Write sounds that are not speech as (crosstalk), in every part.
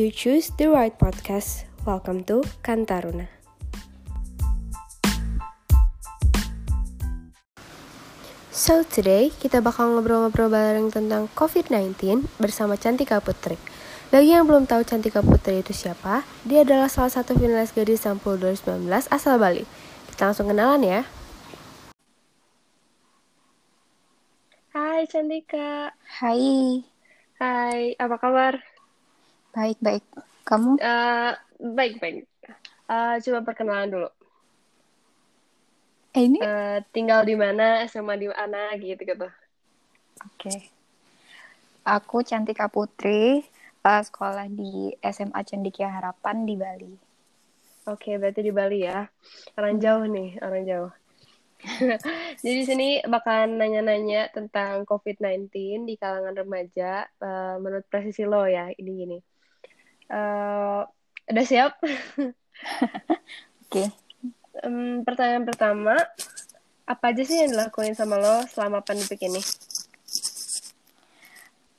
You choose the right podcast. Welcome to Kantaruna. So today kita bakal ngobrol-ngobrol bareng tentang COVID-19 bersama Cantika Putri. Bagi yang belum tahu Cantika Putri itu siapa, dia adalah salah satu finalis gadis sampul 2019 asal Bali. Kita langsung kenalan ya. Hai Cantika. Hai, Hai, apa kabar? Baik-baik. Kamu? Eh, baik-baik. Eh, coba perkenalan dulu. Eh, ini? Eh, tinggal di mana, SMA di mana, gitu-gitu. Oke. Aku Cantika Putri, eh, sekolah di SMA Cendikia Harapan di Bali. Oke, berarti di Bali ya. Orang jauh nih, orang jauh. (laughs) Jadi di sini bakalan nanya-nanya tentang COVID-19 di kalangan remaja. Eh, menurut presisi lo ya, ini gini. Eh, udah siap? (laughs) Oke. Em, pertanyaan pertama, apa aja sih yang dilakuin sama lo selama pandemi ini?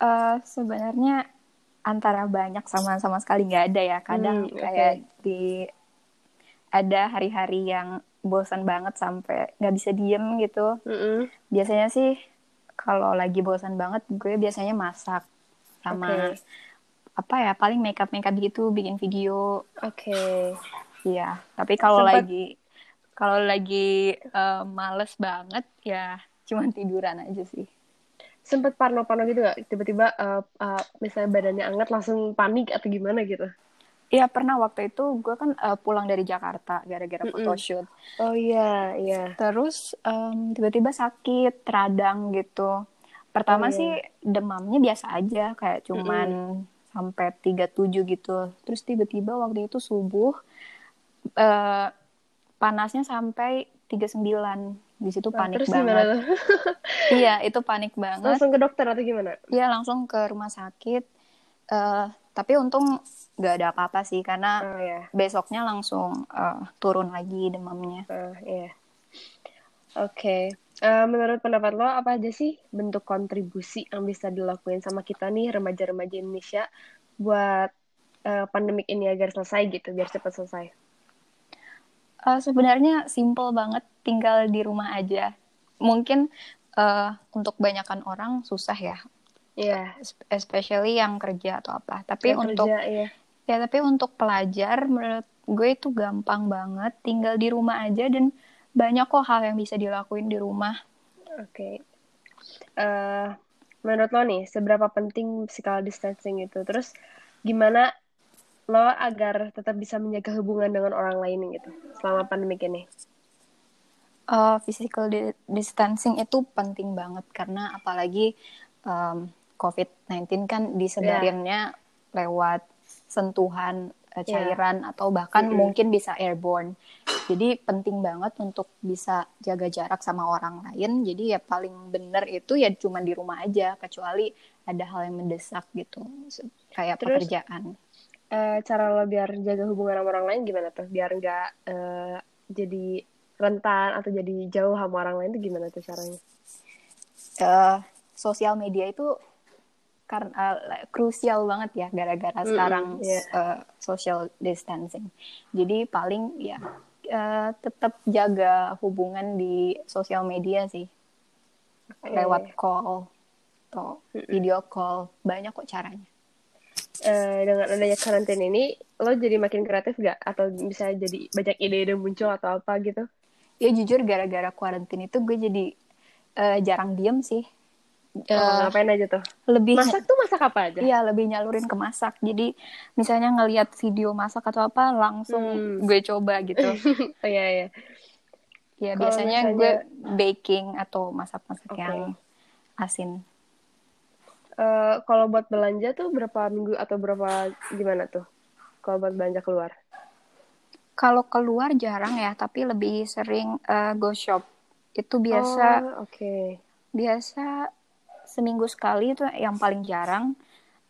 Eh, sebenarnya antara banyak sama sama sekali nggak ada ya. Kadang Hmm, kayak oke. di ada hari-hari yang bosan banget sampai nggak bisa diem gitu. Mm-mm. Biasanya sih kalau lagi bosan banget, gue biasanya masak sama Oke. Apa ya paling makeup makeup gitu, bikin video Oke. Iya, tapi kalau Sempat- lagi kalau lagi eh, males banget ya cuman tiduran aja sih. Sempet parno-parno gitu gak? Tiba-tiba eh, eh, misalnya badannya anget langsung panik atau gimana gitu? Iya pernah waktu itu gue kan eh, pulang dari Jakarta gara-gara Mm-mm. photoshoot. Oh iya, iya. Terus em, tiba-tiba sakit, radang gitu. Pertama Oh, iya. sih demamnya biasa aja kayak cuman sampai 37 gitu. Terus tiba-tiba waktu itu subuh eh, panasnya sampai 39. Di situ Nah, panik terus gimana banget. tuh? (laughs) Iya, itu panik banget. Langsung ke dokter atau gimana? Iya langsung ke rumah sakit. Eh, tapi untung nggak ada apa-apa sih karena Oh iya. besoknya langsung eh, turun lagi demamnya. Oh, iya. Oke. Eh, menurut pendapat lo, apa aja sih bentuk kontribusi yang bisa dilakuin sama kita nih, remaja-remaja Indonesia, buat eh, pandemik ini agar selesai gitu, biar cepat selesai? Eh, sebenarnya simple banget, tinggal di rumah aja. Mungkin eh, untuk kebanyakan orang susah ya, Iya. es- especially yang kerja atau apa. Tapi Yang untuk kerja, iya. ya tapi untuk pelajar menurut gue itu gampang banget, tinggal di rumah aja dan banyak kok hal yang bisa dilakuin di rumah. Oke. Eh, menurut lo nih, seberapa penting physical distancing itu? Terus gimana lo agar tetap bisa menjaga hubungan dengan orang lain gitu selama pandemik ini? Uh, physical di- distancing itu penting banget karena apalagi um, COVID-19 kan disebarinnya lewat sentuhan uh, Iya. cairan atau bahkan Mm-mm. mungkin bisa airborne. Jadi penting banget untuk bisa jaga jarak sama orang lain. Jadi ya paling bener itu ya cuma di rumah aja kecuali ada hal yang mendesak gitu kayak Terus- pekerjaan. Eh, cara lo biar jaga hubungan sama orang lain gimana tuh? Biar nggak eh, jadi rentan atau jadi jauh sama orang lain tuh gimana tuh caranya? eh sosial media itu karena krusial banget ya gara-gara Mm-mm, sekarang iya. eh, social distancing. Jadi paling ya eh, tetap jaga hubungan di sosial media sih Oke. lewat call atau Mm-mm. video call banyak kok caranya. Eh, dengan adanya karantina ini, lo jadi makin kreatif gak? Atau bisa jadi banyak ide-ide muncul atau apa gitu? Ya jujur gara-gara karantina itu gue jadi eh, jarang diem sih. Eh, Eh, ngapain aja tuh? lebih Masak tuh masak apa aja? Iya, lebih nyalurin ke masak. Jadi misalnya ngelihat video masak atau apa langsung Hmm. gue coba gitu. (laughs) Oh iya iya. Ya biasanya misalnya- gue baking atau masak-masak Oke. yang asin. Eh, kalau buat belanja tuh berapa minggu atau berapa gimana tuh? Kalau buat belanja keluar? Kalau keluar jarang ya, tapi lebih sering eh, go shop. Itu biasa Oh, oke. biasa seminggu sekali itu yang paling jarang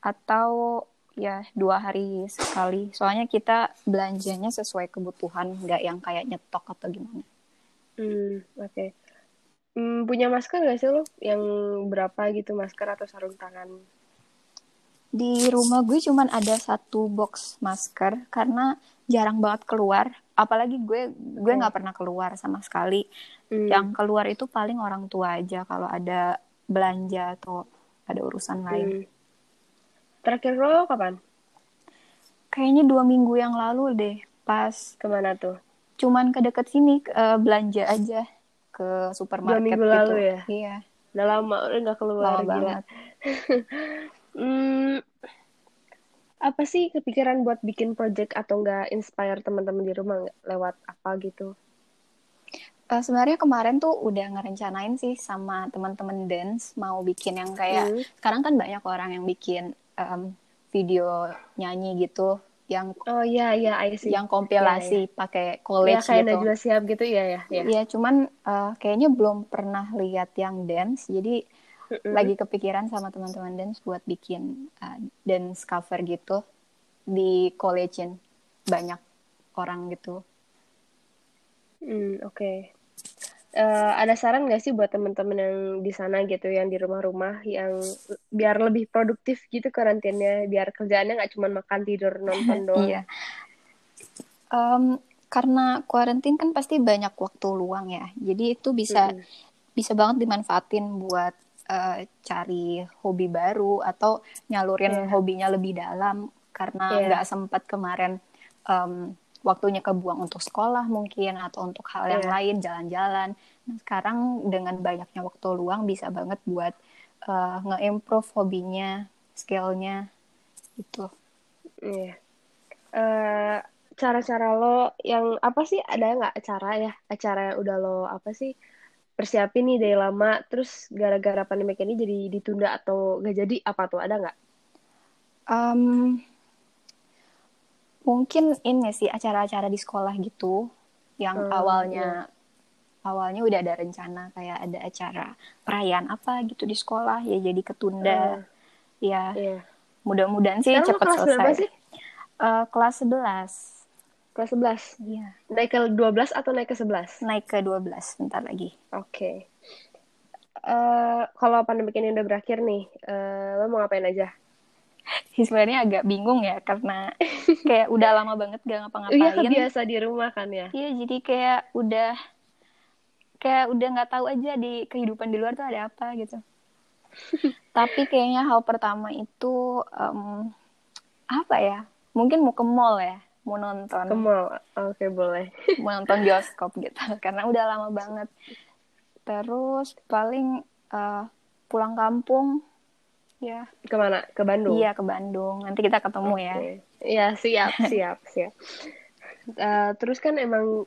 atau ya dua hari sekali. Soalnya kita belanjanya sesuai kebutuhan, nggak yang kayak nyetok atau gimana. Hmm, oke. Hmm, punya masker nggak sih lo? Yang berapa gitu masker atau sarung tangan? Di rumah gue cuman ada satu box masker karena jarang banget keluar. Apalagi gue gue nggak pernah keluar sama sekali. Hmm. Yang keluar itu paling orang tua aja kalau ada belanja atau ada urusan lain. Hmm. Terakhir lo kapan? Kayaknya dua minggu yang lalu deh, pas Ke mana tuh? cuman ke deket sini eh, belanja aja ke supermarket minggu gitu. lalu ya? Iya, Udah lama udah nggak keluar lama gila. banget. (laughs) Hmm, apa sih kepikiran buat bikin project atau enggak inspire teman-teman di rumah nggak lewat apa gitu? Eh, sebenarnya kemarin tuh udah ngerencanain sih sama teman-teman dance mau bikin yang kayak Hmm. sekarang kan banyak orang yang bikin em, video nyanyi gitu yang Oh iya iya I see. yang kompilasi Ya pakai college kayak gitu. Najwa Shihab gitu ya ya ya. Iya, cuman eh, kayaknya belum pernah lihat yang dance, jadi Mm-mm. lagi kepikiran sama teman-teman dance buat bikin eh, dance cover gitu di collegein banyak orang gitu. Hmm, oke. Eh, ada saran nggak sih buat teman-teman yang di sana gitu, yang di rumah-rumah, yang biar lebih produktif gitu karantinanya, biar kerjaannya nggak cuma makan tidur nonton (laughs) doang. Iya. Em, karena quarantine kan pasti banyak waktu luang ya, jadi itu bisa Mm-mm. bisa banget dimanfaatin buat eh, cari hobi baru atau nyalurin Iya. hobinya lebih dalam karena Iya. nggak sempat kemarin em, waktunya kebuang untuk sekolah mungkin atau untuk hal yang Iya. lain jalan-jalan. Nah, sekarang dengan banyaknya waktu luang bisa banget buat eh, nge-improve hobinya, skillnya gitu. Iya. Eh, cara-cara lo yang apa sih? Ada nggak acara ya? Acara yang udah lo apa sih? Persiapin nih dari lama, terus gara-gara pandemi ini jadi ditunda atau nggak jadi apa tuh? Ada nggak? Em, mungkin ini sih acara-acara di sekolah gitu yang Hmm, awalnya awalnya udah ada rencana kayak ada acara perayaan apa gitu di sekolah ya jadi ketunda ya Iya. mudah-mudahan sih Sekarang kelas berapa selesai sih? Eh, kelas 11 Kelas 11. iya Naik ke 12 atau naik ke 11? naik ke 12 bentar lagi Oke. Eh, kalau pandemi ini udah berakhir nih, eh, lo mau ngapain aja? (laughs) sebenarnya agak bingung ya karena kayak udah lama banget gak (laughs) Iya, ngapa-ngapain biasa di rumah kan ya. Iya, jadi kayak udah kayak udah nggak tahu aja di kehidupan di luar tuh ada apa gitu. (laughs) Tapi kayaknya hal pertama itu em, apa ya? Mungkin mau ke mall ya, mau nonton, Ke mall. Oke, boleh. mau nonton bioskop gitu. Karena udah lama banget. Terus paling eh, pulang kampung, ya, Ke mana? Ke Bandung? iya ke Bandung. Nanti kita ketemu ya. Oke. Iya, siap, (laughs) siap, siap. Eh, terus kan emang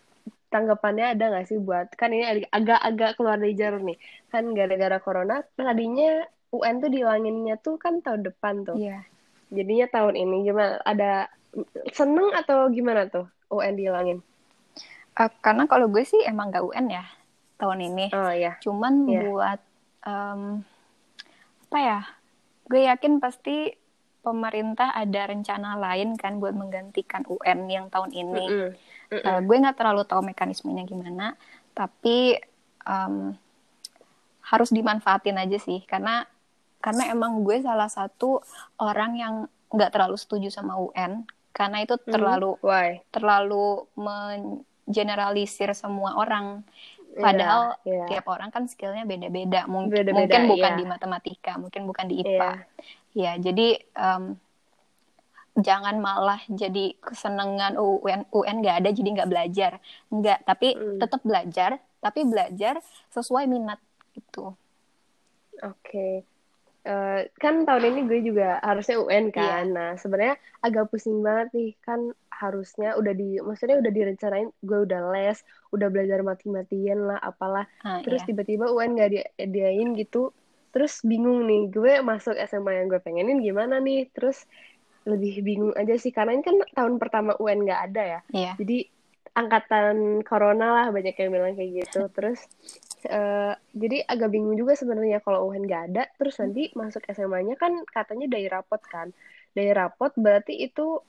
tanggapannya ada nggak sih buat kan ini ag- agak-agak keluar dari jalur nih kan gara-gara corona tadinya UN tuh dilanginnya tuh kan tahun depan tuh Iya. jadinya tahun ini gimana ada seneng atau gimana tuh UN dihilangin Eh, karena kalau gue sih emang gak UN ya tahun ini. oh ya Cuman Iya. buat em, apa ya? Gue yakin pasti pemerintah ada rencana lain kan buat menggantikan UN yang tahun ini. Mm-mm. Mm-mm. Eh, gue nggak terlalu tahu mekanismenya gimana, tapi em, harus dimanfaatin aja sih karena karena emang gue salah satu orang yang nggak terlalu setuju sama UN karena itu terlalu why terlalu mengeneralisir semua orang. Padahal Iya, iya. tiap orang kan skillnya beda-beda. Mung- mungkin bukan iya. di matematika, mungkin bukan di Iya. IPA. Ya, jadi em, jangan malah jadi kesenangan UN UN nggak ada jadi nggak belajar. Nggak, tapi Mm. tetap belajar, tapi belajar sesuai minat gitu. Oke. Eh, kan tahun ini gue juga harusnya UN Iya. kan. Nah, sebenarnya agak pusing banget nih. Kan harusnya udah di, maksudnya udah direncanain, gue udah les, udah belajar mati-matian lah, apalah. Nah, Terus tiba-tiba UN gak diadain gitu. Terus bingung nih, gue masuk SMA yang gue pengenin gimana nih. Terus lebih bingung aja sih, karena ini kan tahun pertama UN gak ada ya. Iya. Jadi angkatan corona lah banyak yang bilang kayak gitu. Terus eh, jadi agak bingung juga sebenarnya kalau UN nggak ada. Terus nanti masuk SMA-nya kan katanya dari rapot kan. Dari rapot berarti itu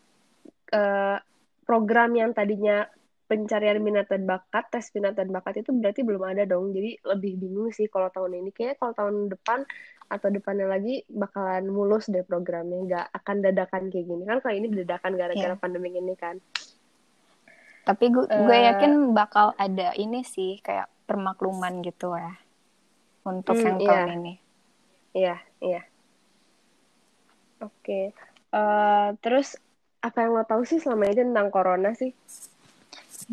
eh, program yang tadinya pencarian minat dan bakat, tes minat dan bakat itu berarti belum ada dong. Jadi lebih bingung sih kalau tahun ini. Kayaknya kalau tahun depan atau depannya lagi bakalan mulus deh programnya. Nggak akan dadakan kayak gini. Kan kalau ini dadakan gara-gara Iya. pandemi ini kan. Tapi gue, gue Eh, yakin bakal ada ini sih kayak permakluman gitu ya untuk Hmm, yang iya. tahun ini. Iya, iya. Oke. Eh, terus apa yang lo tahu sih selama ini tentang corona sih?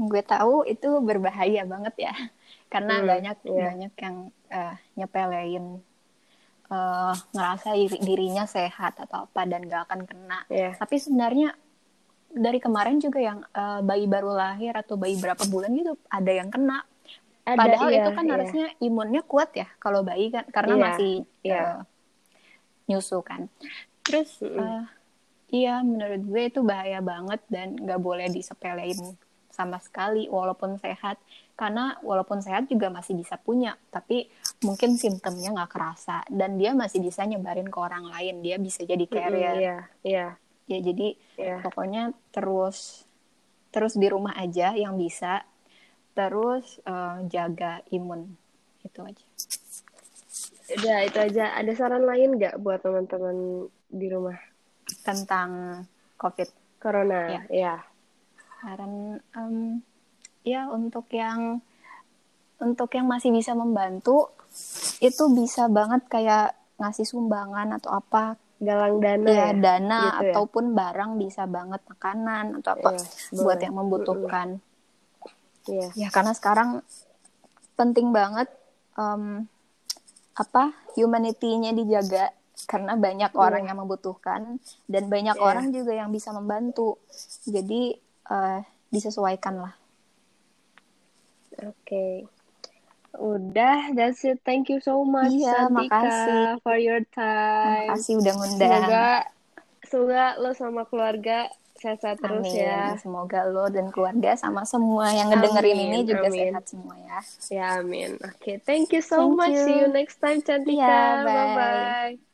Gue tahu itu berbahaya banget ya, (laughs) karena Hmm, banyak iya. banyak yang eh, nyepelein eh, ngerasa diri- dirinya sehat atau apa dan gak akan kena. Iya. Tapi sebenarnya dari kemarin juga yang eh, bayi baru lahir atau bayi berapa bulan gitu ada yang kena. Ada, Padahal iya, itu kan iya. harusnya imunnya kuat ya kalau bayi kan karena Iya, masih iya. eh, nyusu kan. Terus eh, iya menurut gue itu bahaya banget dan nggak boleh disepelein sama sekali walaupun sehat karena walaupun sehat juga masih bisa punya tapi mungkin simptomnya nggak kerasa dan dia masih bisa nyebarin ke orang lain dia bisa jadi Mm-mm, carrier Iya, iya, ya jadi iya. pokoknya terus terus di rumah aja yang bisa terus eh, jaga imun itu aja Udah, itu aja. Ada saran lain nggak buat teman-teman di rumah? tentang covid Corona, Iya. ya. saran em, ya untuk yang untuk yang masih bisa membantu itu bisa banget kayak ngasih sumbangan atau apa Galang dana ya ya. dana gitu ya? ataupun barang bisa banget makanan atau apa Iya, buat yang membutuhkan Iya. ya karena sekarang penting banget em, apa humanity-nya dijaga karena banyak orang yang membutuhkan dan banyak Iya. orang juga yang bisa membantu jadi eh, disesuaikan lah Oke. Udah, that's it. Thank you so much, Iya, Santika, makasih. for your time. makasih udah ngundang Semoga semoga lo sama keluarga sehat-sehat terus Amin. ya. Semoga lo dan keluarga sama semua yang ngedengerin Amin, ini juga amin. sehat semua ya. Ya, amin. Oke, thank you so Thank much. you. See you next time, Cantika. Iya, bye. Bye-bye.